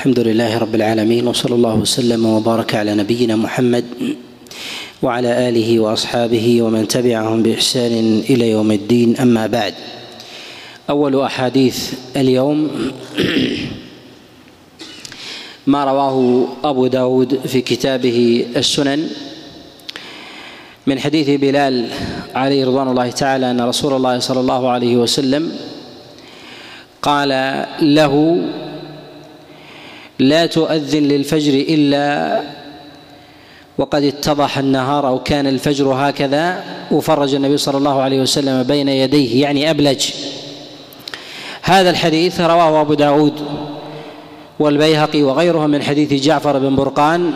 الحمد لله رب العالمين وصلى الله وسلم وبارك على نبينا محمد وعلى آله وأصحابه ومن تبعهم بإحسان إلى يوم الدين. أما بعد أول أحاديث اليوم ما رواه أبو داود في كتابه السنن من حديث بلال عليه رضوان الله تعالى أن رسول الله صلى الله عليه وسلم قال له لا تؤذن للفجر إلا وقد اتضح النهار أو كان الفجر هكذا وفرج النبي صلى الله عليه وسلم بين يديه يعني أبلج. هذا الحديث رواه أبو داود والبيهقي وغيرهم من حديث جعفر بن برقان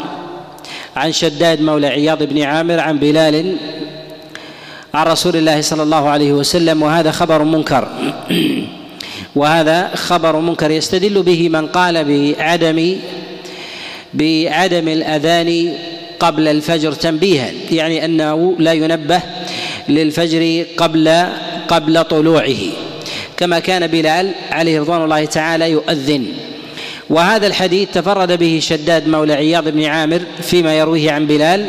عن شداد مولى عياض بن عامر عن بلال عن رسول الله صلى الله عليه وسلم وهذا خبر منكر. وهذا خبر منكر يستدل به من قال بعدم بعدم الأذان قبل الفجر تنبيها يعني أنه لا ينبه للفجر قبل قبل طلوعه كما كان بلال عليه رضوان الله تعالى يؤذن. وهذا الحديث تفرد به شداد مولى عياض بن عامر فيما يرويه عن بلال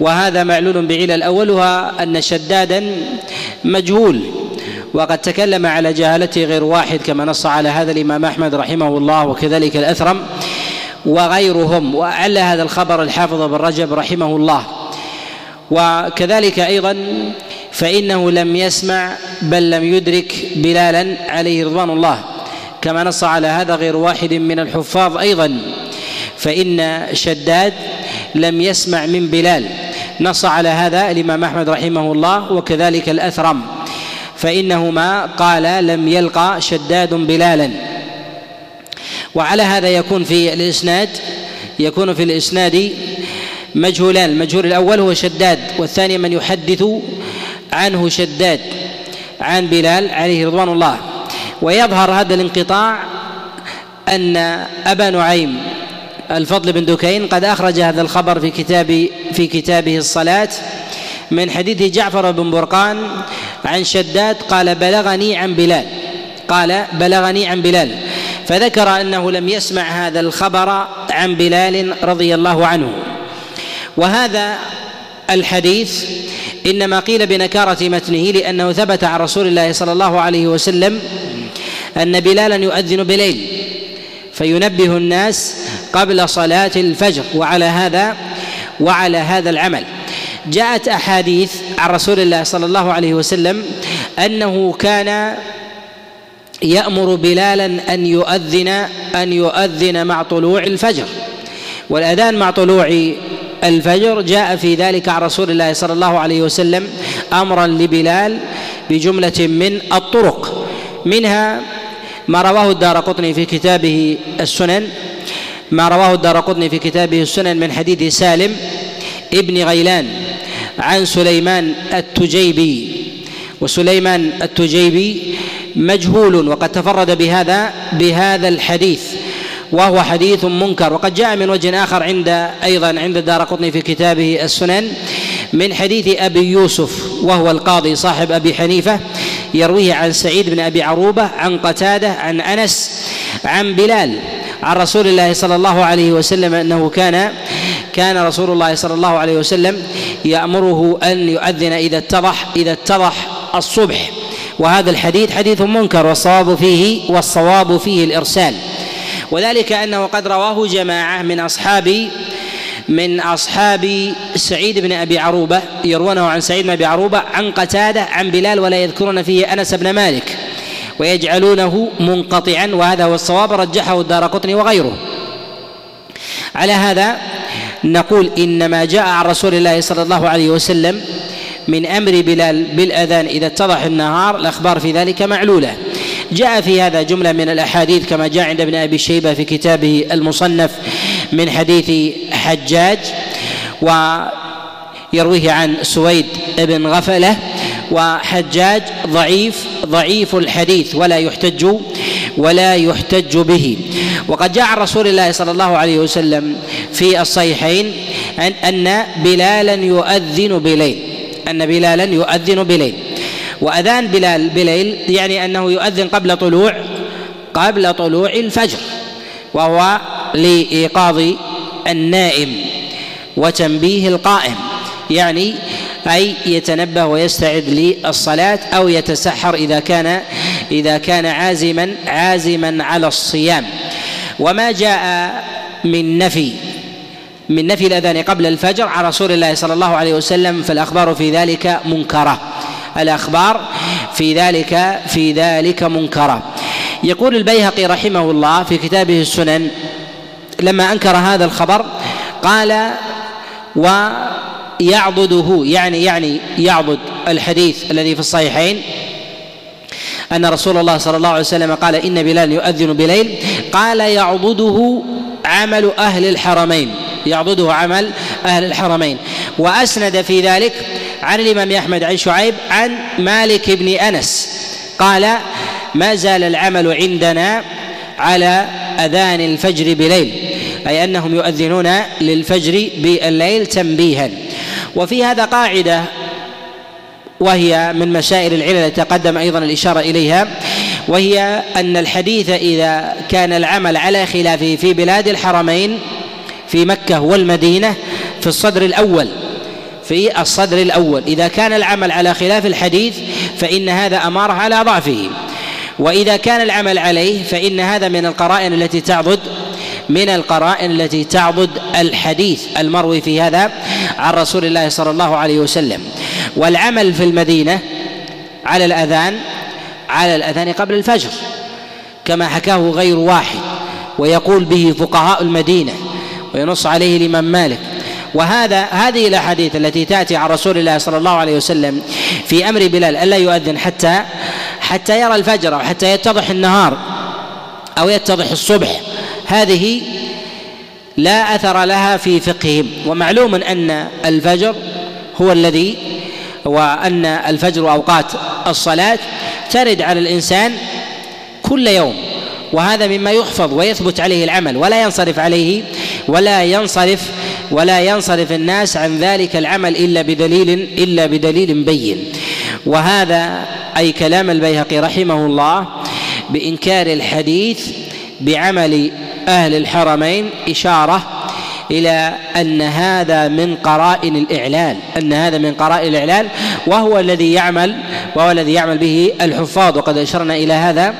وهذا معلول بعلل أولها أن شدادا مجهول. وقد تكلم على جهالته غير واحد كما نص على هذا الإمام أحمد رحمه الله وكذلك الأثرم وغيرهم وأعل هذا الخبر الحافظ بن رجب رحمه الله. وكذلك أيضا فإنه لم يسمع بل لم يدرك بلالا عليه رضوان الله. كما نص على هذا غير واحد من الحفاظ أيضا. فإن شداد لم يسمع من بلال. نص على هذا الإمام أحمد رحمه الله وكذلك الأثرم. فإنهما قال لم يلقى شداد بلالا. وعلى هذا يكون في الإسناد يكون في الإسناد مجهولان. المجهول الأول هو شداد والثاني من يحدث عنه شداد عن بلال عليه رضوان الله. ويظهر هذا الانقطاع أن أبا نعيم الفضل بن دكين قد أخرج هذا الخبر في كتاب في كتابه الصلاة من حديث جعفر بن برقان عن شداد قال بلغني عن بلال. قال بلغني عن بلال. فذكر أنه لم يسمع هذا الخبر عن بلال رضي الله عنه. وهذا الحديث إنما قيل بنكارة متنه لأنه ثبت عن رسول الله صلى الله عليه وسلم أن بلالا يؤذن بليل فينبه الناس قبل صلاة الفجر وعلى هذا وعلى هذا العمل. جاءت أحاديث عن رسول الله صلى الله عليه وسلم أنه كان يأمر بلالا أن يؤذن أن يؤذن مع طلوع الفجر. والأذان مع طلوع الفجر جاء في ذلك عن رسول الله صلى الله عليه وسلم أمرا لبلال بجملة من الطرق. منها ما رواه الدار قطني في كتابه السنن ما رواه الدار قطني في كتابه السنن من حديث سالم ابن غيلان. عن سليمان التجيبي. وسليمان التجيبي مجهول وقد تفرد بهذا بهذا الحديث وهو حديث منكر. وقد جاء من وجه آخر عند أيضا عند الدار قطني في كتابه السنن من حديث أبي يوسف وهو القاضي صاحب أبي حنيفة يرويه عن سعيد بن أبي عروبة عن قتادة عن أنس عن بلال عن رسول الله صلى الله عليه وسلم أنه كان كان رسول الله صلى الله عليه وسلم يأمره أن يؤذن إذا اتضح إذا اتضح الصبح. وهذا الحديث حديث منكر والصواب فيه والصواب فيه الإرسال. وذلك أنه قد رواه جماعة من اصحاب من أصحاب سعيد بن أبي عروبة يروونه عن سعيد بن أبي عروبة عن قتادة عن بلال ولا يذكرون فيه أنس بن مالك. ويجعلونه منقطعا وهذا هو الصواب رجحه الدار قطني وغيره. على هذا نقول إنما جاء عن رسول الله صلى الله عليه وسلم من أمر بلال بالأذان إذا اتضح النهار الأخبار في ذلك معلولة. جاء في هذا جملة من الأحاديث كما جاء عند ابن أبي شيبة في كتابه المصنف من حديث حجاج ويرويه عن سويد بن غفلة وحجاج ضعيف ضعيف الحديث ولا يحتج ولا يحتج به. وقد جاء عن رسول الله صلى الله عليه وسلم في الصحيحين ان بلالا يؤذن بليل. أن بلالا يؤذن بليل. وأذان بلال بليل يعني أنه يؤذن قبل طلوع قبل طلوع الفجر. وهو لإيقاظ النائم وتنبيه القائم. يعني أي يتنبه ويستعد للصلاة أو يتسحر إذا كان إذا كان عازما عازما على الصيام. وما جاء من نفي من نفي الأذان قبل الفجر عن رسول الله صلى الله عليه وسلم فالأخبار في ذلك منكرة. الأخبار في ذلك في ذلك منكرة. يقول البيهقي رحمه الله في كتابه السنن لما أنكر هذا الخبر قال ويعضده يعني يعني يعضد الحديث الذي في الصحيحين. أن رسول الله صلى الله عليه وسلم قال إن بلال يؤذن بليل قال يعضده عمل أهل الحرمين يعضده عمل أهل الحرمين. وأسند في ذلك عن الإمام أحمد عن شعيب عن مالك بن أنس قال ما زال العمل عندنا على أذان الفجر بليل أي أنهم يؤذنون للفجر بالليل تنبيها. وفي هذا قاعدة وهي من مسائل العلل التي تقدم أيضا الإشارة إليها وهي أن الحديث إذا كان العمل على خلافه في بلاد الحرمين في مكة والمدينة في الصدر الأول في الصدر الأول. إذا كان العمل على خلاف الحديث فإن هذا أمارة على ضعفه. وإذا كان العمل عليه فإن هذا من القرائن التي تعضد من القرائن التي تعضد الحديث المروي في هذا عن رسول الله صلى الله عليه وسلم. والعمل في المدينة على الأذان على الأذان قبل الفجر كما حكاه غير واحد ويقول به فقهاء المدينة وينص عليه الإمام مالك. وهذا هذه الأحاديث التي تأتي عن رسول الله صلى الله عليه وسلم في أمر بلال ألا يؤذن حتى حتى يرى الفجر أو حتى يتضح النهار أو يتضح الصبح. هذه لا أثر لها في فقههم. ومعلوم أن الفجر هو الذي وأن الفجر واوقات الصلاة ترد على الإنسان كل يوم وهذا مما يحفظ ويثبت عليه العمل ولا ينصرف عليه ولا ينصرف ولا ينصرف الناس عن ذلك العمل إلا بدليل إلا بدليل بين. وهذا أي كلام البيهقي رحمه الله بإنكار الحديث بعمل أهل الحرمين إشارة إلى أن هذا من قرائن الإعلان أن هذا من قرائن الإعلان وهو الذي يعمل وهو الذي يعمل به الحفاظ. وقد أشرنا إلى هذا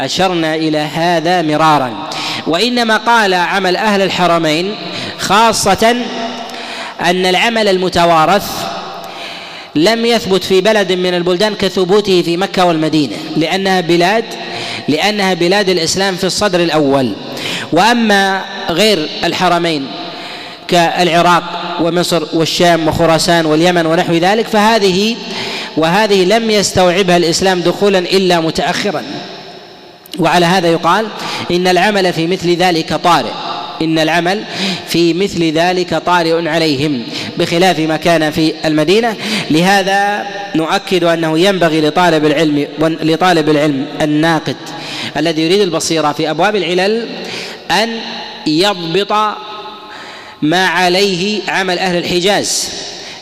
أشرنا إلى هذا مرارا. وإنما قال عمل أهل الحرمين خاصة أن العمل المتوارث لم يثبت في بلد من البلدان كثبوته في مكة والمدينة لأنها بلاد لأنها بلاد الإسلام في الصدر الأول. وأما غير الحرمين كالعراق ومصر والشام وخراسان واليمن ونحو ذلك فهذه وهذه لم يستوعبها الإسلام دخولا إلا متاخرا. وعلى هذا يقال إن العمل في مثل ذلك طارئ. إن العمل في مثل ذلك طارئ عليهم بخلاف ما كان في المدينة. لهذا نؤكد أنه ينبغي لطالب العلم لطالب العلم الناقد الذي يريد البصيرة في أبواب العلل أن يضبط ما عليه عمل أهل الحجاز.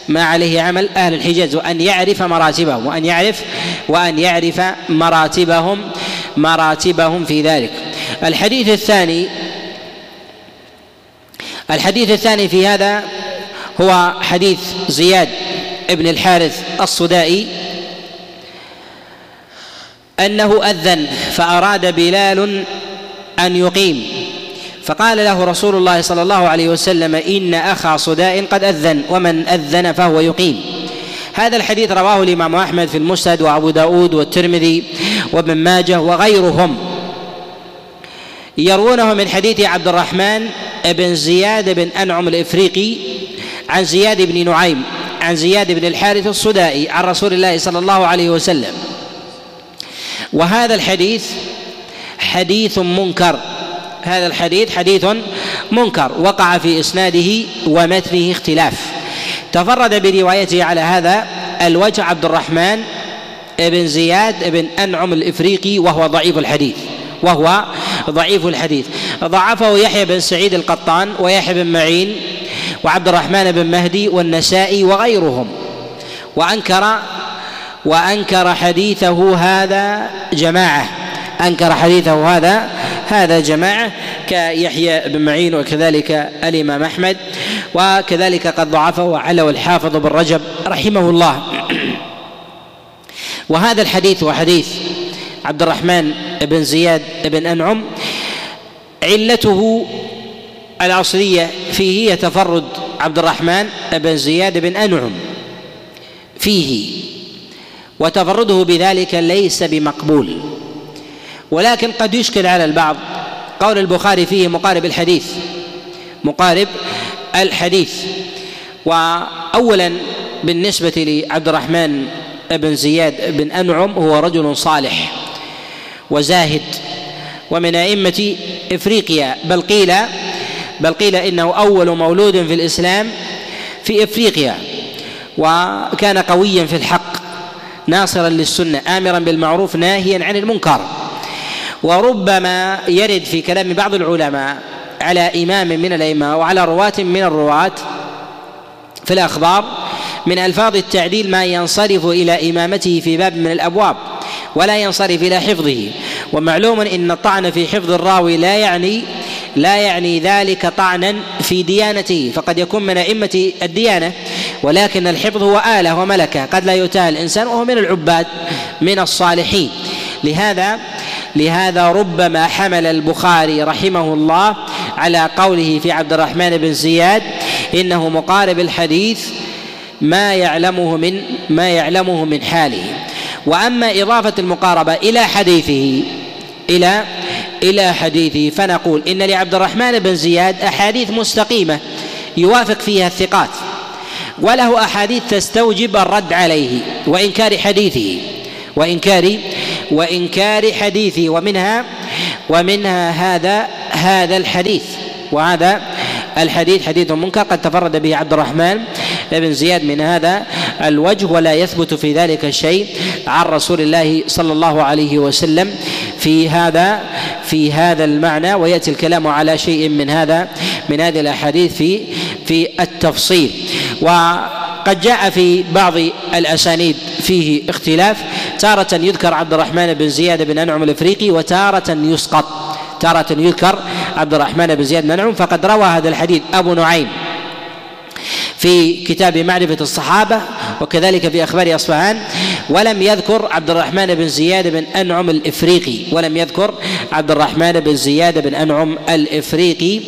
ما عليه عمل أهل الحجاز. وأن يعرف مراتبهم وأن يعرف وأن يعرف مراتبهم مراتبهم في ذلك. الحديث الثاني الحديث الثاني في هذا هو حديث زياد ابن الحارث الصدائي. أنه أذن فأراد بلال أن يقيم. فقال له رسول الله صلى الله عليه وسلم إن أخا صداء قد أذن ومن أذن فهو يقيم. هذا الحديث رواه الإمام أحمد في المسند وأبو داود والترمذي وابن ماجه وغيرهم. يروونه من حديث عبد الرحمن بن زياد بن أنعم الإفريقي عن زياد بن نعيم عن زياد بن الحارث الصدائي عن رسول الله صلى الله عليه وسلم. وهذا الحديث حديث منكر. هذا الحديث حديث منكر وقع في إسناده ومتنه اختلاف. تفرد بروايته على هذا الوجه عبد الرحمن بن زياد بن أنعم الإفريقي وهو ضعيف الحديث وهو ضعيف الحديث. ضعفه يحيى بن سعيد القطان ويحيى بن معين وعبد الرحمن بن مهدي والنسائي وغيرهم. وأنكر وأنكر حديثه هذا جماعة. أنكر حديثه هذا هذا جماعة كيحيى بن معين وكذلك الإمام أحمد وكذلك قد ضعفه وعلو الحافظ بن رجب رحمه الله. وهذا الحديث هو حديث عبد الرحمن بن زياد بن أنعم. علته الأصلية فيه هي تفرد عبد الرحمن بن زياد بن أنعم فيه وتفرده بذلك ليس بمقبول. ولكن قد يشكل على البعض قول البخاري فيه مقارب الحديث. مقارب الحديث. وأولا بالنسبة لعبد الرحمن بن زياد بن أنعم هو رجل صالح وزاهد. ومن أئمة إفريقيا بل قيل بل قيل إنه أول مولود في الإسلام في إفريقيا. وكان قويا في الحق ناصرا للسنة آمرا بالمعروف ناهيا عن المنكر. وربما يرد في كلام بعض العلماء على إمام من الأئمة وعلى رواة من الرواة في الأخبار من ألفاظ التعديل ما ينصرف إلى إمامته في باب من الأبواب ولا ينصرف إلى حفظه. ومعلوم إن الطعن في حفظ الراوي لا يعني لا يعني ذلك طعنا في ديانته. فقد يكون من أئمة الديانة ولكن الحفظ هو آلة وملكة. قد لا يؤتاها الانسان وهو من العباد من الصالحين. لهذا لهذا ربما حمل البخاري رحمه الله على قوله في عبد الرحمن بن زياد إنه مقارب الحديث ما يعلمه من ما يعلمه من حاله. وأما إضافة المقاربة إلى حديثه إلى إلى حديثه فنقول إن لعبد الرحمن بن زياد أحاديث مستقيمة يوافق فيها الثقات وله أحاديث تستوجب الرد عليه وإنكار حديثه وإنكار وإنكار حديثه ومنها ومنها هذا هذا الحديث. وهذا الحديث حديث منكر قد تفرد به عبد الرحمن بن زياد من هذا الوجه ولا يثبت في ذلك شيء عن رسول الله صلى الله عليه وسلم في هذا في هذا المعنى. ويأتي الكلام على شيء من هذا من هذه الأحاديث في في التفصيل. وقد جاء في بعض الأسانيد فيه اختلاف. تارة يذكر عبد الرحمن بن زياد بن أنعم الإفريقي وتارة يسقط. تارة يذكر عبد الرحمن بن زياد بن أنعم فقد روى هذا الحديث أبو نعيم في كتاب معرفة الصحابة وكذلك في أخبار أصفهان. ولم يذكر عبد الرحمن بن زياد بن أنعم الإفريقي. ولم يذكر عبد الرحمن بن زياد بن أنعم الإفريقي.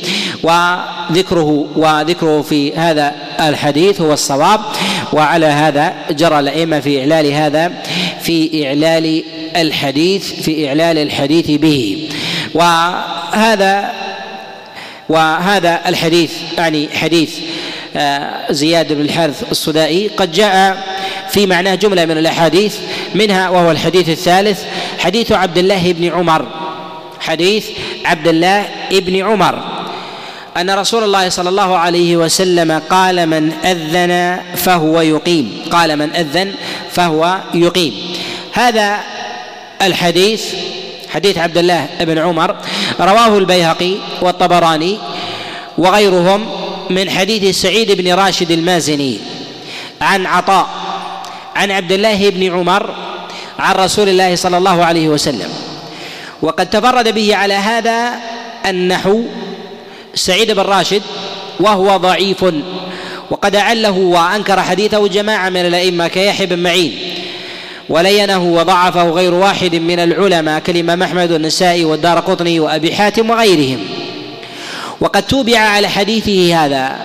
وذكره وذكره في هذا الحديث هو الصواب وعلى هذا جرى الأئمة في إعلال هذا في إعلال الحديث في إعلال الحديث به. وهذا وهذا الحديث يعني حديث آه، زياد بن الحارث الصدائي قد جاء في معناه جملة من الأحاديث منها وهو الحديث الثالث حديث عبد الله بن عمر. حديث عبد الله بن عمر. أن رسول الله صلى الله عليه وسلم قال من أذن فهو يقيم. قال من أذن فهو يقيم. هذا الحديث حديث عبد الله بن عمر رواه البيهقي والطبراني وغيرهم من حديث سعيد بن راشد المازني عن عطاء عن عبد الله بن عمر عن رسول الله صلى الله عليه وسلم. وقد تفرد به على هذا النحو سعيد بن راشد وهو ضعيف. وقد أعله وأنكر حديثه جماعة من الأئمة كيحيى بن معين ولينه وضعفه غير واحد من العلماء كالإمام أحمد والنسائي والدار قطني وأبي حاتم وغيرهم. وقد توبع على حديثه هذا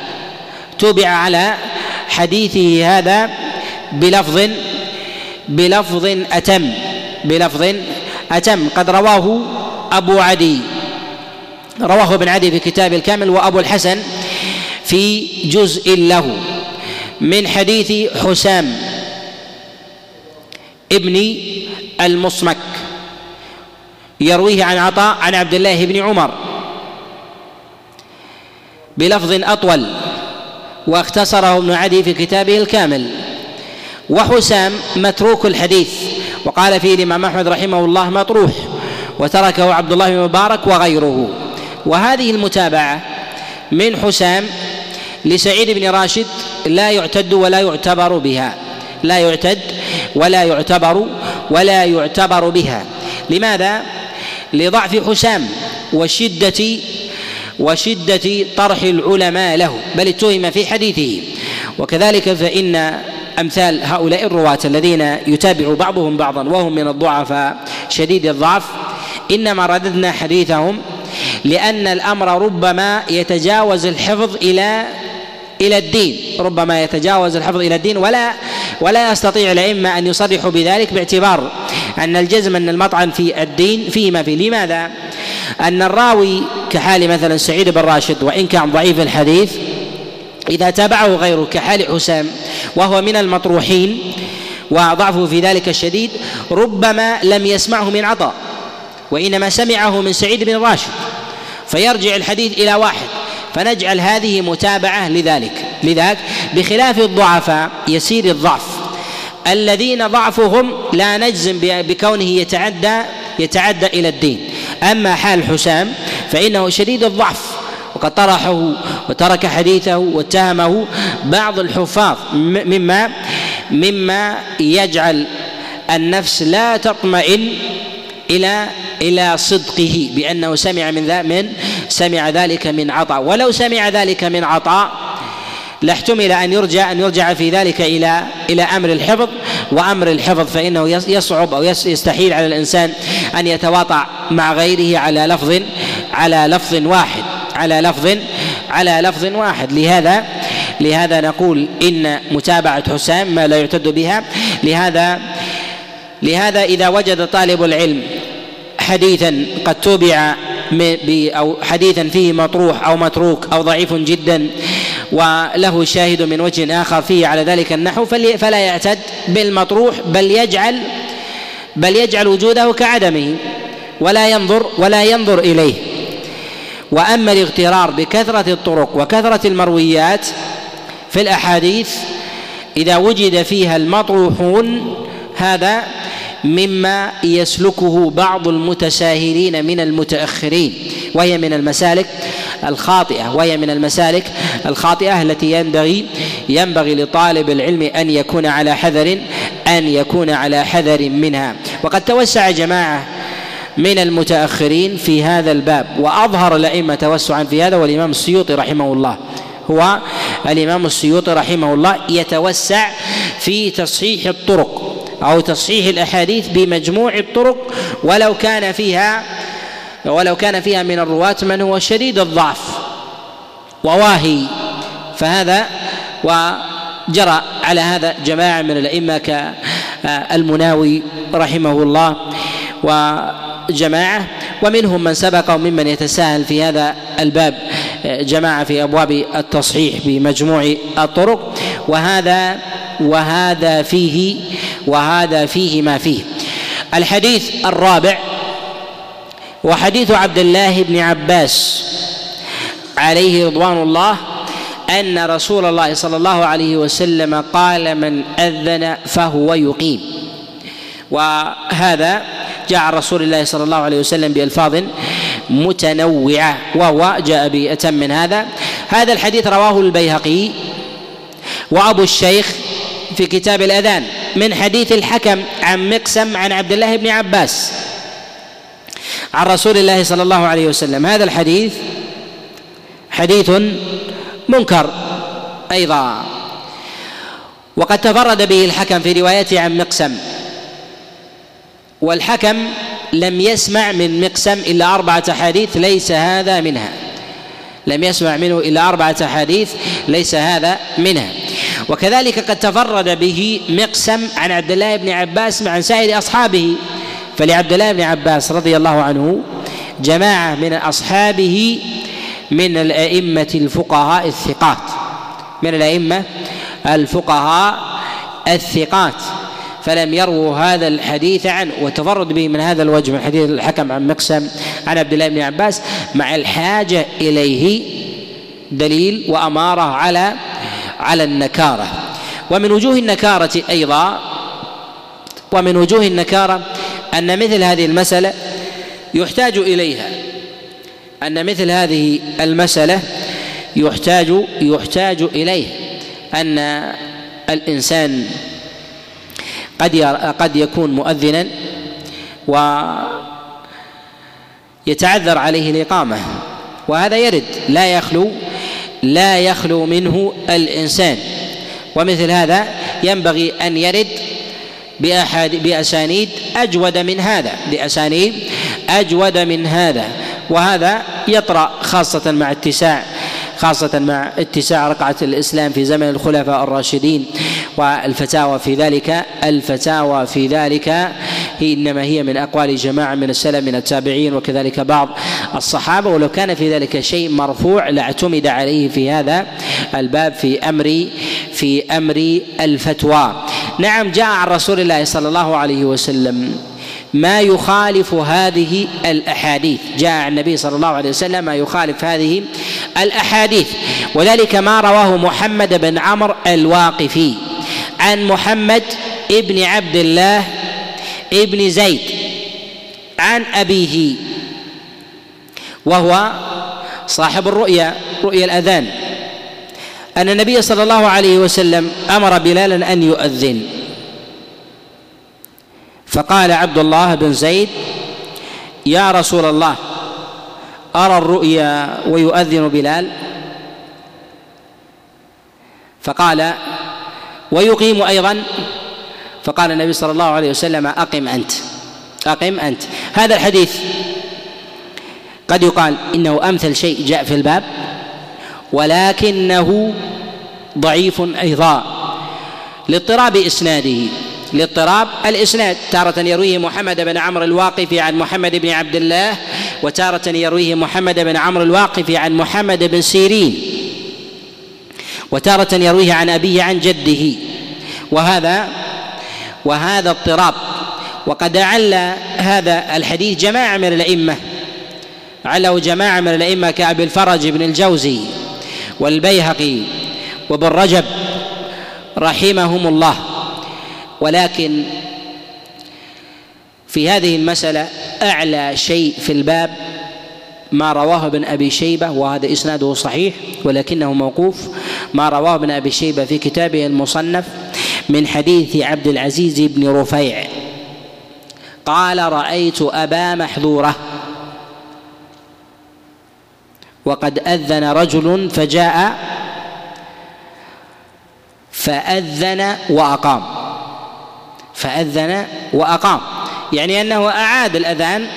توبع على حديثه هذا بلفظ بلفظ أتم بلفظ أتم قد رواه أبو عدي. رواه ابن عدي في كتاب الكامل وأبو الحسن في جزء له من حديث حسام ابن المصمك يرويه عن عطاء عن عبد الله بن عمر بلفظ أطول واختصره ابن عدي في كتابه الكامل وحسام متروك الحديث وقال فيه الإمام أحمد رحمه الله مطروح وتركه عبد الله بن مبارك وغيره وهذه المتابعة من حسام لسعيد بن راشد لا يعتد ولا يعتبر بها. لا يعتد ولا يعتبر ولا يعتبر بها. لماذا؟ لضعف حسام وشدة وشدة طرح العلماء له. بل اتهم في حديثه. وكذلك فإن أمثال هؤلاء الرواة الذين يتابع بعضهم بعضا وهم من الضعفاء شديد الضعف إنما رددنا حديثهم لأن الأمر ربما يتجاوز الحفظ إلى إلى الدين. ربما يتجاوز الحفظ إلى الدين ولا ولا يستطيع الأئمة أن يصرحوا بذلك باعتبار أن الجزم أن المطعن في الدين فيه ما فيه. لماذا؟ أن الراوي كحال مثلا سعيد بن راشد وإن كان ضعيف الحديث إذا تابعه غيره كحال حسام وهو من المطروحين وضعفه في ذلك الشديد ربما لم يسمعه من عطاء وإنما سمعه من سعيد بن راشد. فيرجع الحديث إلى واحد. فنجعل هذه متابعة لذلك. لذلك بخلاف الضعفاء يسير الضعف. الذين ضعفهم لا نجزم بكونه يتعدى يتعدى إلى الدين. أما حال حسام فإنه شديد الضعف. وقد طرحه وترك حديثه واتهمه بعض الحفاظ. مما مما يجعل النفس لا تطمئن إلى إلى صدقه بأنه سمع من ذا من سمع ذلك من عطاء. ولو سمع ذلك من عطاء لاحتمل أن يرجع أن يرجع في ذلك إلى إلى أمر الحفظ. وأمر الحفظ فإنه يصعب أو يستحيل على الإنسان أن يتواطع مع غيره على لفظ على لفظ واحد. على لفظ على لفظ واحد. لهذا لهذا نقول إن متابعة حسام ما لا يعتد بها. لهذا لهذا إذا وجد طالب العلم حديثا قد تبع أو حديثا فيه مطروح أو متروك أو ضعيف جدا وله شاهد من وجه آخر فيه على ذلك النحو فلا يعتد بالمطروح بل يجعل بل يجعل وجوده كعدمه ولا ينظر ولا ينظر إليه. وأما الاغترار بكثرة الطرق وكثرة المرويات في الأحاديث إذا وجد فيها المطروحون هذا مما يسلكه بعض المتساهلين من المتأخرين وهي من المسالك الخاطئة وهي من المسالك الخاطئة التي ينبغي ينبغي لطالب العلم أن يكون على حذر أن يكون على حذر منها. وقد توسع جماعة من المتأخرين في هذا الباب وأظهر الأئمة توسعا في هذا والإمام السيوطي رحمه الله هو الإمام السيوطي رحمه الله يتوسع في تصحيح الطرق. أو تصحيح الأحاديث بمجموع الطرق ولو كان فيها ولو كان فيها من الرواة من هو شديد الضعف وواهي. فهذا وجرى على هذا جماعة من الأئمة كالمناوي رحمه الله وجماعة. ومنهم من سبق وممن يتساهل في هذا الباب جماعة في أبواب التصحيح بمجموع الطرق. وهذا وهذا فيه وهذا فيه ما فيه. الحديث الرابع وحديث عبد الله بن عباس عليه رضوان الله أن رسول الله صلى الله عليه وسلم قال من أذن فهو يقيم. وهذا جاء رسول الله صلى الله عليه وسلم بألفاظ متنوعة وهو جاء بأتم من هذا. هذا الحديث رواه البيهقي وأبو الشيخ في كتاب الأذان. من حديث الحكم عن مقسم عن عبد الله بن عباس عن رسول الله صلى الله عليه وسلم. هذا الحديث حديث منكر أيضا. وقد تفرد به الحكم في روايته عن مقسم. والحكم لم يسمع من مقسم إلا أربعة حديث ليس هذا منها. لم يسمع منه إلا أربعة حديث ليس هذا منها. وكذلك قد تفرد به مقسم عن عبد الله بن عباس مع سائر أصحابه. فلعبد الله بن عباس رضي الله عنه جماعة من أصحابه من الأئمة الفقهاء الثقات. من الأئمة الفقهاء الثقات. فلم يروا هذا الحديث عنه وتفرد به من هذا الوجه من حديث الحكم عن مقسم عن عبد الله بن عباس مع الحاجة إليه دليل وأمارة على على النكارة. ومن وجوه النكارة أيضا ومن وجوه النكارة أن مثل هذه المسألة يحتاج إليها. أن مثل هذه المسألة يحتاج يحتاج إليه. أن الإنسان قد قد يكون مؤذنا و يتعذر عليه الإقامة. وهذا يرد. لا يخلو لا يخلو منه الإنسان. ومثل هذا ينبغي أن يرد بأحد بأسانيد أجود من هذا بأسانيد أجود من هذا. وهذا يطرأ خاصة مع اتساع خاصة مع اتساع رقعة الإسلام في زمن الخلفاء الراشدين. والفتاوى في ذلك الفتاوى في ذلك هي إنما هي من أقوال جماعة من السلف من التابعين وكذلك بعض الصحابة. ولو كان في ذلك شيء مرفوع لاعتمد عليه في هذا الباب في أمر في أمر الفتوى. نعم جاء عن رسول الله صلى الله عليه وسلم ما يخالف هذه الأحاديث. جاء عن النبي صلى الله عليه وسلم ما يخالف هذه الأحاديث. وذلك ما رواه محمد بن عمرو الواقفي. عن محمد ابن عبد الله ابن زيد عن أبيه وهو صاحب الرؤيا رؤيا الأذان. أن النبي صلى الله عليه وسلم أمر بلالا أن يؤذن. فقال عبد الله بن زيد يا رسول الله أرى الرؤيا ويؤذن بلال؟ فقال ويقيم أيضا. فقال النبي صلى الله عليه وسلم أقم أنت أقم أنت. هذا الحديث قد يقال إنه أمثل شيء جاء في الباب ولكنه ضعيف أيضا. لاضطراب إسناده لاضطراب الإسناد. تارة يرويه محمد بن عمرو الواقفي عن محمد بن عبد الله وتارة يرويه محمد بن عمرو الواقفي عن محمد بن سيرين. وتارة يرويه عن أبيه عن جده. وهذا وهذا اضطراب. وقد أعل هذا الحديث جماعة من الأئمة. عله جماعة من الأئمة كأبي الفرج بن الجوزي والبيهقي وابن رجب رحمهم الله. ولكن في هذه المسألة أعلى شيء في الباب ما رواه ابن أبي شيبة وهذا إسناده صحيح ولكنه موقوف. ما رواه ابن أبي شيبة في كتابه المصنف من حديث عبد العزيز بن رفيع. قال رأيت أبا محذورة. وقد أذن رجل فجاء فأذن وأقام. فأذن وأقام. يعني أنه أعاد الأذان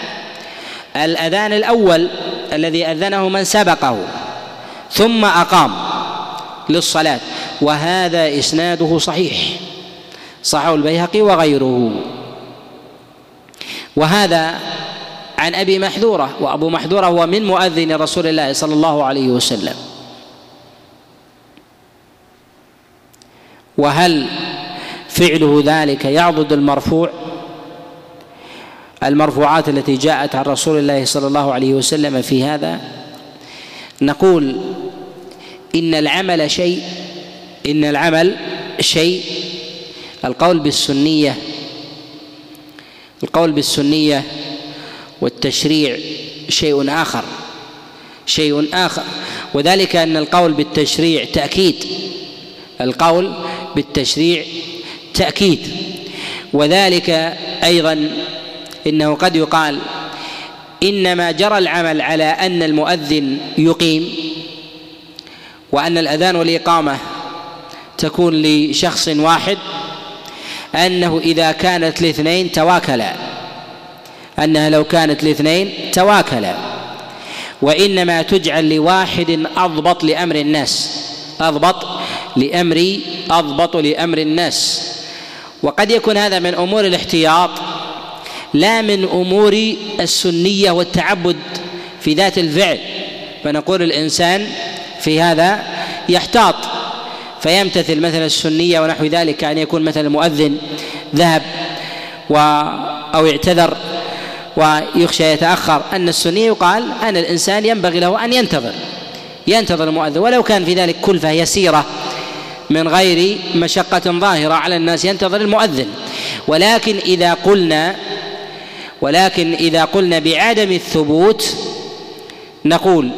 الأذان الأول الذي أذنه من سبقه ثم أقام للصلاة وهذا إسناده صحيح صححه البيهقي وغيره. وهذا عن أبي محذورة وأبو محذورة هو من مؤذن رسول الله صلى الله عليه وسلم. وهل فعله ذلك يعضد المرفوع؟ المرفوعات التي جاءت عن رسول الله صلى الله عليه وسلم في هذا نقول إن العمل شيء إن العمل شيء. القول بالسنية القول بالسنية والتشريع شيء آخر شيء آخر. وذلك أن القول بالتشريع تأكيد. القول بالتشريع تأكيد. وذلك أيضا إنه قد يقال إنما جرى العمل على أن المؤذن يقيم وأن الأذان والإقامة تكون لشخص واحد أنه إذا كانت الاثنين تواكلا أنها لو كانت الاثنين تواكلا وإنما تجعل لواحد أضبط لأمر الناس أضبط لأمر أضبط لأمر الناس. وقد يكون هذا من أمور الاحتياط لا من أمور السنية والتعبد في ذات الفعل. فنقول الإنسان في هذا يحتاط فيمتثل مثلا السنية ونحو ذلك أن يكون مثلا المؤذن ذهب و أو اعتذر ويخشى يتأخر. أن السنية يقال أن الإنسان ينبغي له أن ينتظر ينتظر المؤذن. ولو كان في ذلك كلفة يسيرة من غير مشقة ظاهرة على الناس ينتظر المؤذن. ولكن إذا قلنا ولكن إذا قلنا بعدم الثبوت نقول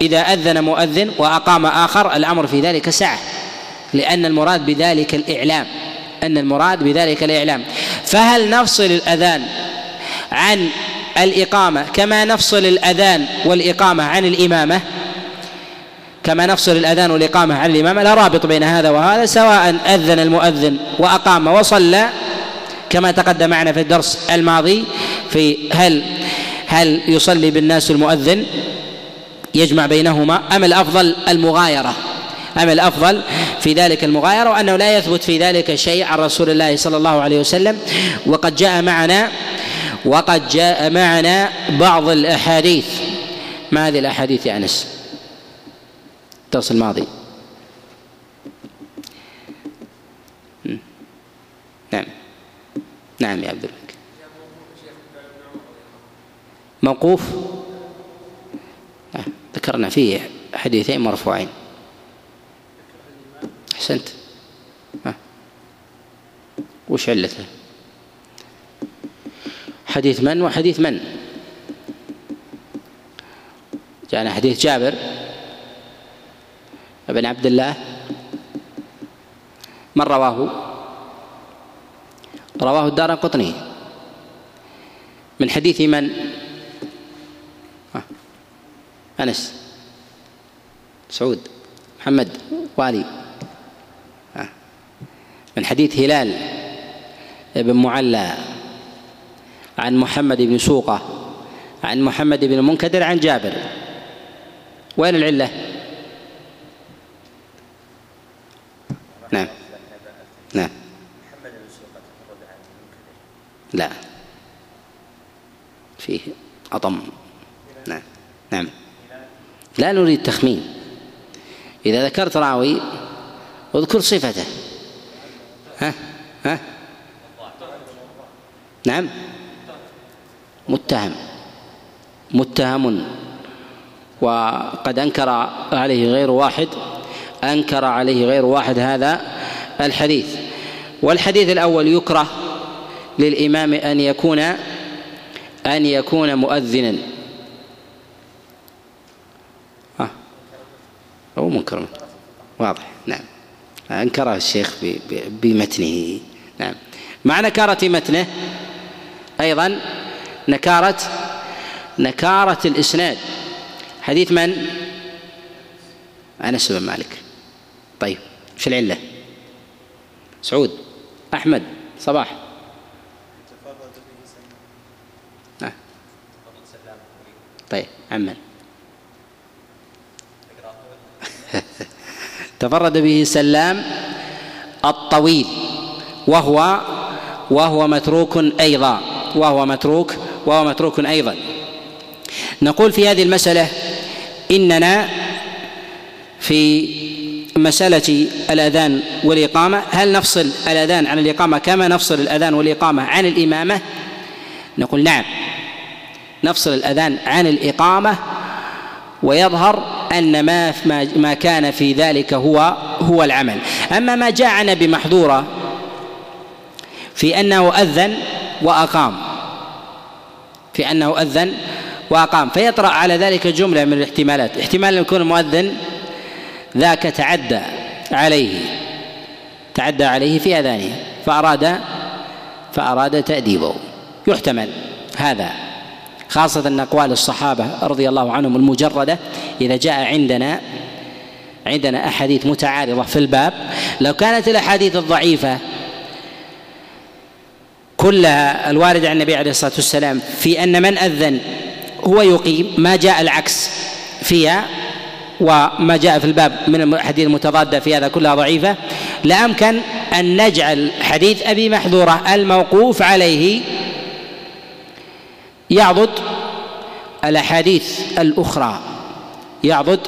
إذا أذن مؤذن وأقام آخر الأمر في ذلك سعة لأن المراد بذلك الإعلام أن المراد بذلك الإعلام. فهل نفصل الأذان عن الإقامة كما نفصل الأذان والإقامة عن الإمامة؟ كما نفصل الأذان والإقامة عن الإمامة؟ لا رابط بين هذا وهذا سواء أذن المؤذن وأقام وصلى كما تقدم معنا في الدرس الماضي في هل هل يصلي بالناس المؤذن يجمع بينهما أم الأفضل المغايرة؟ أم الأفضل في ذلك المغايرة وأنه لا يثبت في ذلك شيء عن رسول الله صلى الله عليه وسلم. وقد جاء معنا وقد جاء معنا بعض الأحاديث. ما هذه الأحاديث يا أنس؟ الدرس الماضي نعم. نعم يا عبد الملك موقوف. ذكرنا فيه حديثين مرفوعين. أحسنت. وش علته؟ حديث من وحديث من؟ جاءنا حديث جابر بن عبد الله. من رواه؟ رواه الدار قطني. من حديث من؟ أنس سعود محمد والي من حديث هلال بن معلى عن محمد بن سوقة عن محمد بن المنكدر عن جابر. وين العلة نعم نعم لا فيه أطم نعم نعم لا نريد تخمين. إذا ذكرت راوي اذكر صفته. ها؟ ها؟ نعم. متهم. متهم. وقد أنكر عليه غير واحد. أنكر عليه غير واحد هذا الحديث. والحديث الأول يكره للإمام أن يكون أن يكون مؤذنا. هو منكر. واضح. نعم. أنكره الشيخ بمتنه. نعم. مع نكارة متنه أيضا نكارة نكارة الإسناد. حديث من؟ أنس بن مالك. طيب. في العلة؟ سعود. أحمد. صباح. آه. طيب. عمن تفرد به سلام الطويل وهو وهو متروك أيضا وهو متروك وهو متروك أيضا. نقول في هذه المسألة إننا في مسألة الأذان والإقامة هل نفصل الأذان عن الإقامة كما نفصل الأذان والإقامة عن الإمامة؟ نقول نعم. نفصل الأذان عن الإقامة ويظهر أن ما ما كان في ذلك هو هو العمل. أما ما جاء عن أبي محظوره في أنه أذن وأقام. في أنه أذن وأقام. فيطرأ على ذلك جملة من الاحتمالات. احتمال أن يكون المؤذن ذاك تعدى عليه. تعدى عليه في أذانه. فاراد فأراد تأديبه. يحتمل هذا. خاصة أن أقوال الصحابة رضي الله عنهم المجردة إذا جاء عندنا عندنا أحاديث متعارضة في الباب. لو كانت الأحاديث الضعيفة كلها الواردة عن النبي عليه الصلاة والسلام في أن من أذن هو يقيم ما جاء العكس فيها وما جاء في الباب من الأحاديث المتضادة في هذا كلها ضعيفة. لأمكن أن نجعل حديث أبي محذورة الموقوف عليه يعضد الأحاديث الأخرى. يعضد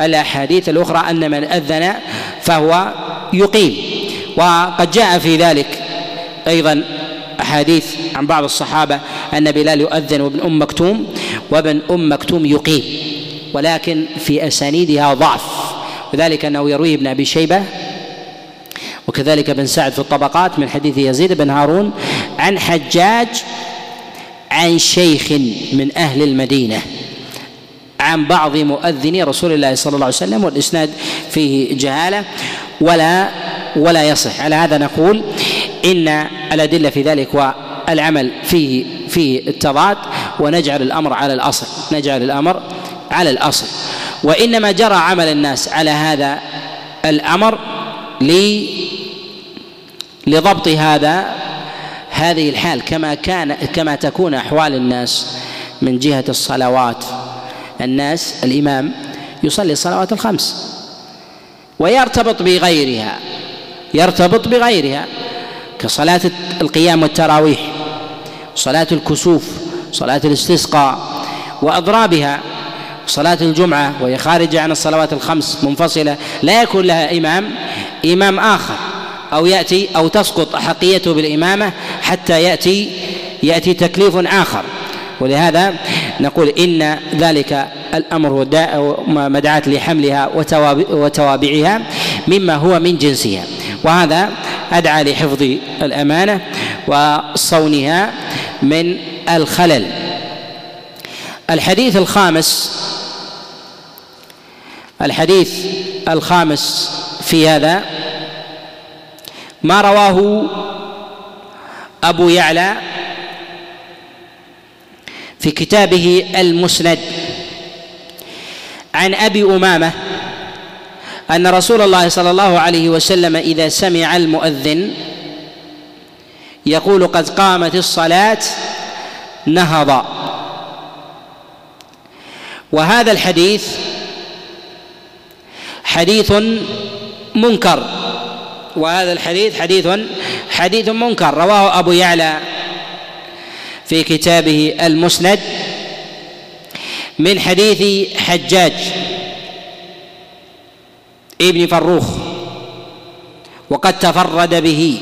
الأحاديث الأخرى أن من أذن فهو يقيم. وقد جاء في ذلك أيضا أحاديث عن بعض الصحابة أن بلال يؤذن وابن أم مكتوم وابن أم مكتوم يقيم ولكن في أسانيدها ضعف. وذلك أنه يرويه ابن أبي شيبة وكذلك ابن سعد في الطبقات من حديث يزيد بن هارون عن حجاج عن شيخ من أهل المدينة عن بعض مؤذني رسول الله صلى الله عليه وسلم والإسناد فيه جهالة ولا ولا يصح. على هذا نقول إن الأدلة في ذلك والعمل فيه فيه التضاد ونجعل الأمر على الأصل نجعل الأمر على الأصل. وإنما جرى عمل الناس على هذا الأمر لضبط هذا هذه الحال كما كان كما تكون أحوال الناس من جهة الصلوات. الناس الإمام يصلي الصلوات الخمس ويرتبط بغيرها يرتبط بغيرها كصلاة القيام والتراويح صلاة الكسوف صلاة الاستسقاء وأضرابها صلاة الجمعة وهي خارجة عن الصلوات الخمس منفصلة لا يكون لها إمام إمام آخر. أو يأتي أو تسقط أحقيته بالإمامة حتى يأتي يأتي تكليف آخر. ولهذا نقول إن ذلك الأمر مدعاة لحملها وتوابعها مما هو من جنسها. وهذا أدعى لحفظ الأمانة وصونها من الخلل. الحديث الخامس الحديث الخامس في هذا ما رواه أبو يعلى في كتابه المسند عن أبي أمامة أن رسول الله صلى الله عليه وسلم إذا سمع المؤذن يقول قد قامت الصلاة نهض. وهذا الحديث حديث منكر. وهذا الحديث حديث حديث منكر رواه أبو يعلى في كتابه المسند من حديث حجاج ابن فروخ وقد تفرد به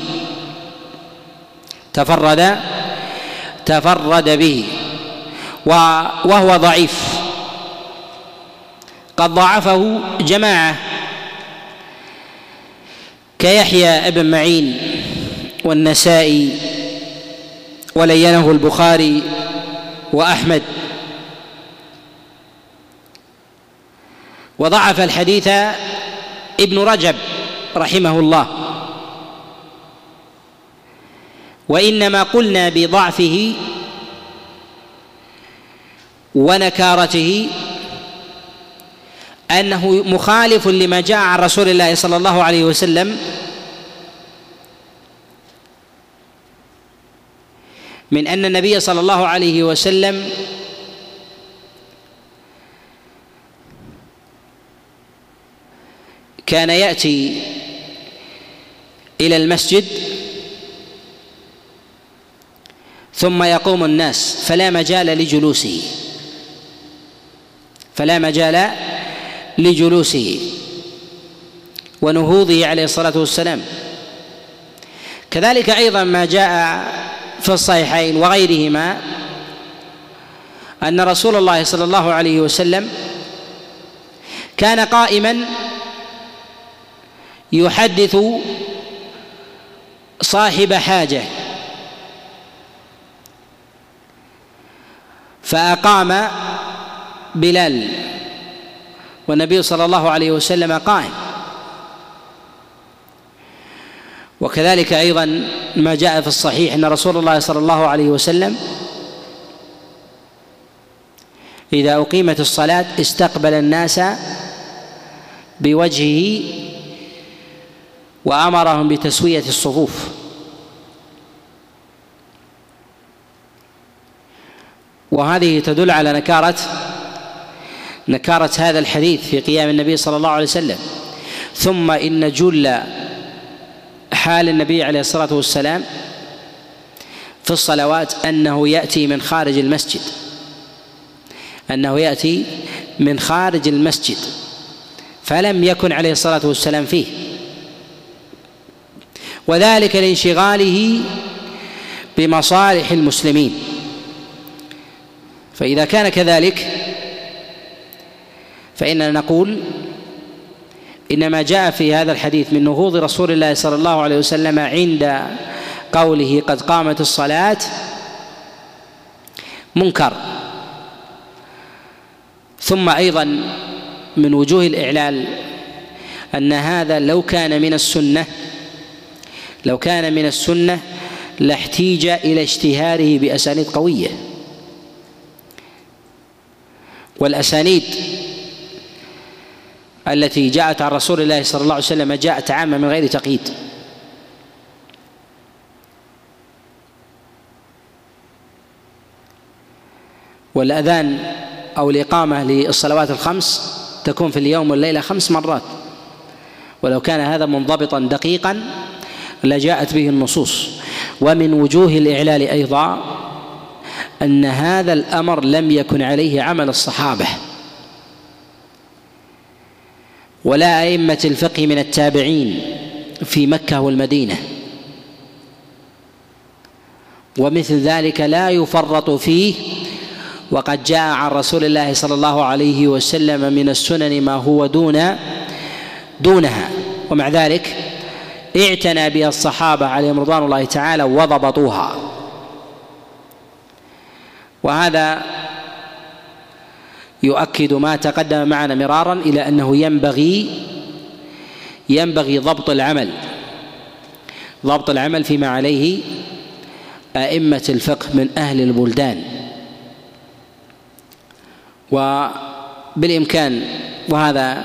تفرد تفرد به وهو ضعيف قد ضعفه جماعة كيحيى ابن معين والنسائي ولينه البخاري وأحمد. وضعف الحديث ابن رجب رحمه الله. وإنما قلنا بضعفه ونكارته أنه مخالف لما جاء عن رسول الله صلى الله عليه وسلم. من أن النبي صلى الله عليه وسلم كان يأتي إلى المسجد ثم يقوم الناس فلا مجال لجلوسه فلا مجال لجلوسه ونهوضه عليه الصلاة والسلام. كذلك أيضا ما جاء في الصحيحين وغيرهما أن رسول الله صلى الله عليه وسلم كان قائما يحدث صاحب حاجة فأقام بلال. والنبي صلى الله عليه وسلم قائم. وكذلك أيضا ما جاء في الصحيح أن رسول الله صلى الله عليه وسلم إذا أقيمت الصلاة استقبل الناس بوجهه وأمرهم بتسوية الصفوف. وهذه تدل على نكارة نكارة هذا الحديث في قيام النبي صلى الله عليه وسلم. ثم إن جل حال النبي عليه الصلاة والسلام في الصلوات أنه يأتي من خارج المسجد. أنه يأتي من خارج المسجد. فلم يكن عليه الصلاة والسلام فيه. وذلك لانشغاله بمصالح المسلمين. فإذا كان كذلك فإننا نقول إن ما جاء في هذا الحديث من نهوض رسول الله صلى الله عليه وسلم عند قوله قد قامت الصلاة منكر. ثم أيضا من وجوه الإعلال أن هذا لو كان من السنة لو كان من السنة لاحتيج إلى اشتهاره بأسانيد قوية. والأسانيد التي جاءت عن رسول الله صلى الله عليه وسلم جاءت عامة من غير تقييد. والأذان أو الإقامة للصلوات الخمس تكون في اليوم والليلة خمس مرات. ولو كان هذا منضبطا دقيقا لجاءت به النصوص. ومن وجوه الإعلال أيضا أن هذا الأمر لم يكن عليه عمل الصحابة. ولا أئمة الفقه من التابعين في مكة والمدينة. ومثل ذلك لا يفرط فيه وقد جاء عن رسول الله صلى الله عليه وسلم من السنن ما هو دون دونها. ومع ذلك اعتنى بها الصحابة عليهم رضوان الله تعالى وضبطوها. وهذا يؤكد ما تقدم معنا مرارا إلى أنه ينبغي ينبغي ضبط العمل. ضبط العمل فيما عليه أئمة الفقه من أهل البلدان. وبالإمكان وهذا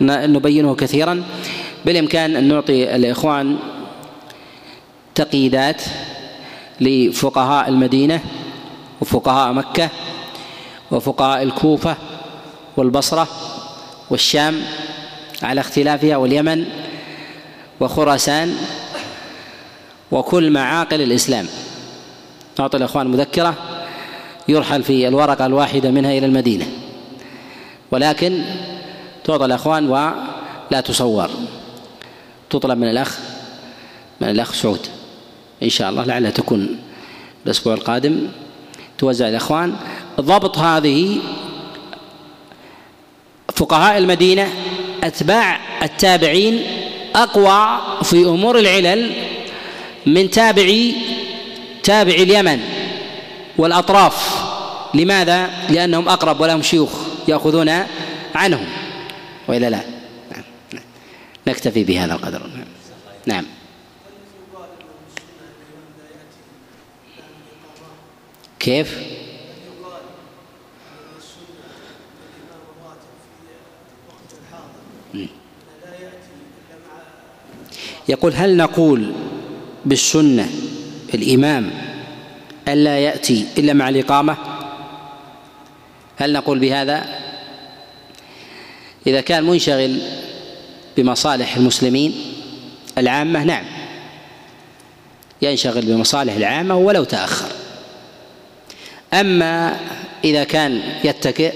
نبينه كثيرا بالإمكان أن نعطي الإخوان تقييدات لفقهاء المدينة وفقهاء مكة وفقهاء الكوفة والبصرة والشام على اختلافها واليمن وخراسان وكل معاقل الإسلام. نعطي الإخوان مذكرة يرحل في الورقة الواحدة منها إلى المدينة. ولكن تعطى الأخوان ولا تصور. تطلب من الأخ من الأخ سعود. إن شاء الله لعلها تكون الأسبوع القادم. توزع الأخوان ضبط هذه فقهاء المدينة أتباع التابعين أقوى في أمور العلل من تابعي تابع اليمن والأطراف لماذا؟ لأنهم أقرب ولهم شيوخ يأخذون عنهم وإلا لا نعم. نكتفي بهذا القدر نعم كيف؟ يقول هل نقول بالسنة الإمام ألا يأتي إلا مع الإقامة؟ هل نقول بهذا؟ إذا كان منشغل بمصالح المسلمين العامة نعم. ينشغل بمصالح العامة ولو تأخر. أما إذا كان يتكئ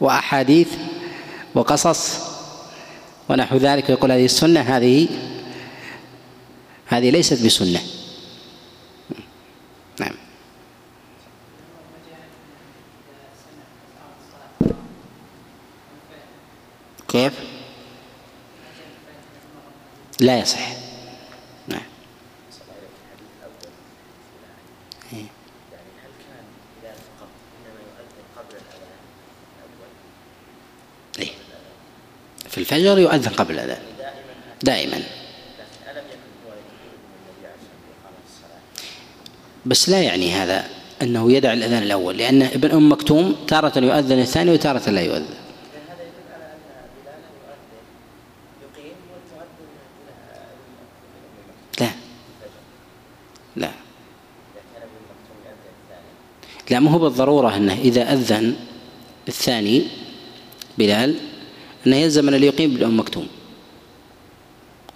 وأحاديث وقصص ونحو ذلك يقول هذه السنة هذه هذه ليست بسنة. نعم. كيف؟ لا يصح نعم إيه. في الفجر يؤذن قبل الأذان. دائما. بس لا يعني هذا أنه يدع الأذان الأول لأن ابن أم مكتوم تارة يؤذن الثاني وتارة لا يؤذن. لا. لا. لا ما هو بالضرورة أنه إذا أذن الثاني بلال أنه يلزم أن يقيم بالأم مكتوم.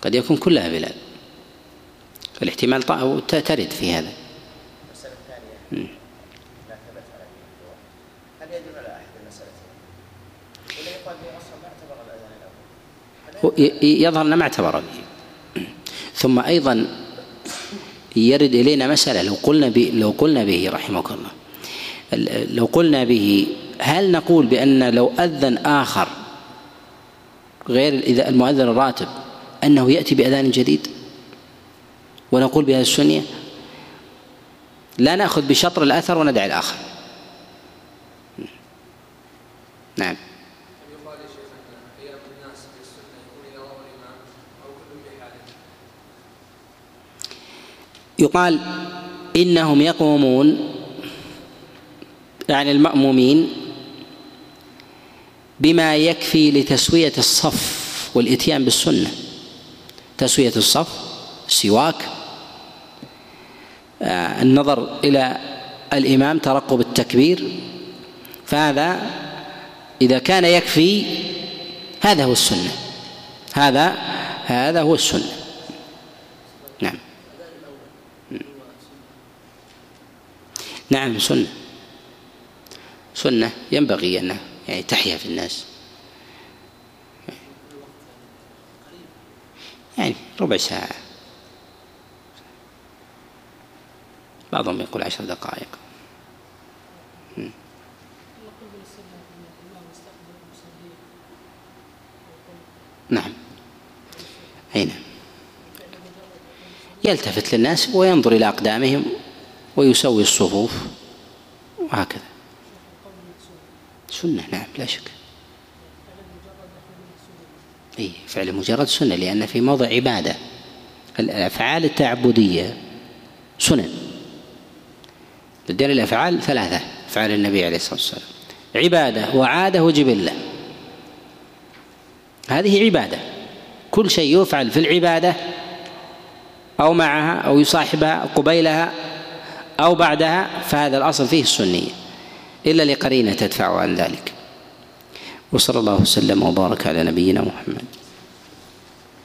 قد يكون كلها بلال. الاحتمال ترد في هذا. لا ثبت على هل يدل على المسألتين؟ ولا يقال أصلا ما اعتبر الأذان الأول؟ يظهر أنه ما اعتبر به. ثم أيضا يرد إلينا مسألة لو قلنا به لو قلنا به رحمك الله. لو قلنا به هل نقول بأن لو أذن آخر غير إذا المؤذن الراتب أنه يأتي بأذان جديد؟ ونقول بهذا السنية لا نأخذ بشطر الأثر وندع الآخر. نعم. يقال إنهم يقومون يعني المأمومين بما يكفي لتسوية الصف والإتيان بالسنة. تسوية الصف السواك آه، النظر إلى الإمام ترقب التكبير. فهذا إذا كان يكفي هذا هو السنة. هذا هذا هو السنة. نعم. نعم سنة. سنة ينبغي أن يعني تحيا في الناس. يعني ربع ساعة. بعضهم يقول عشر دقائق. نعم. أي نعم. يلتفت للناس وينظر إلى أقدامهم ويسوي الصفوف. وهكذا. سنة نعم لا شك. أي فعل مجرد سنة لأن في موضع عبادة. الأفعال التعبدية سنن. لدينا الأفعال ثلاثة أفعال النبي عليه الصلاة والسلام. عبادة وعادة وجبلة. هذه عبادة. كل شيء يفعل في العبادة أو معها أو يصاحبها قبيلها أو بعدها فهذا الأصل فيه السنية. إلا لقرينة تدفع عن ذلك. وصلى الله وسلم وبارك على نبينا محمد.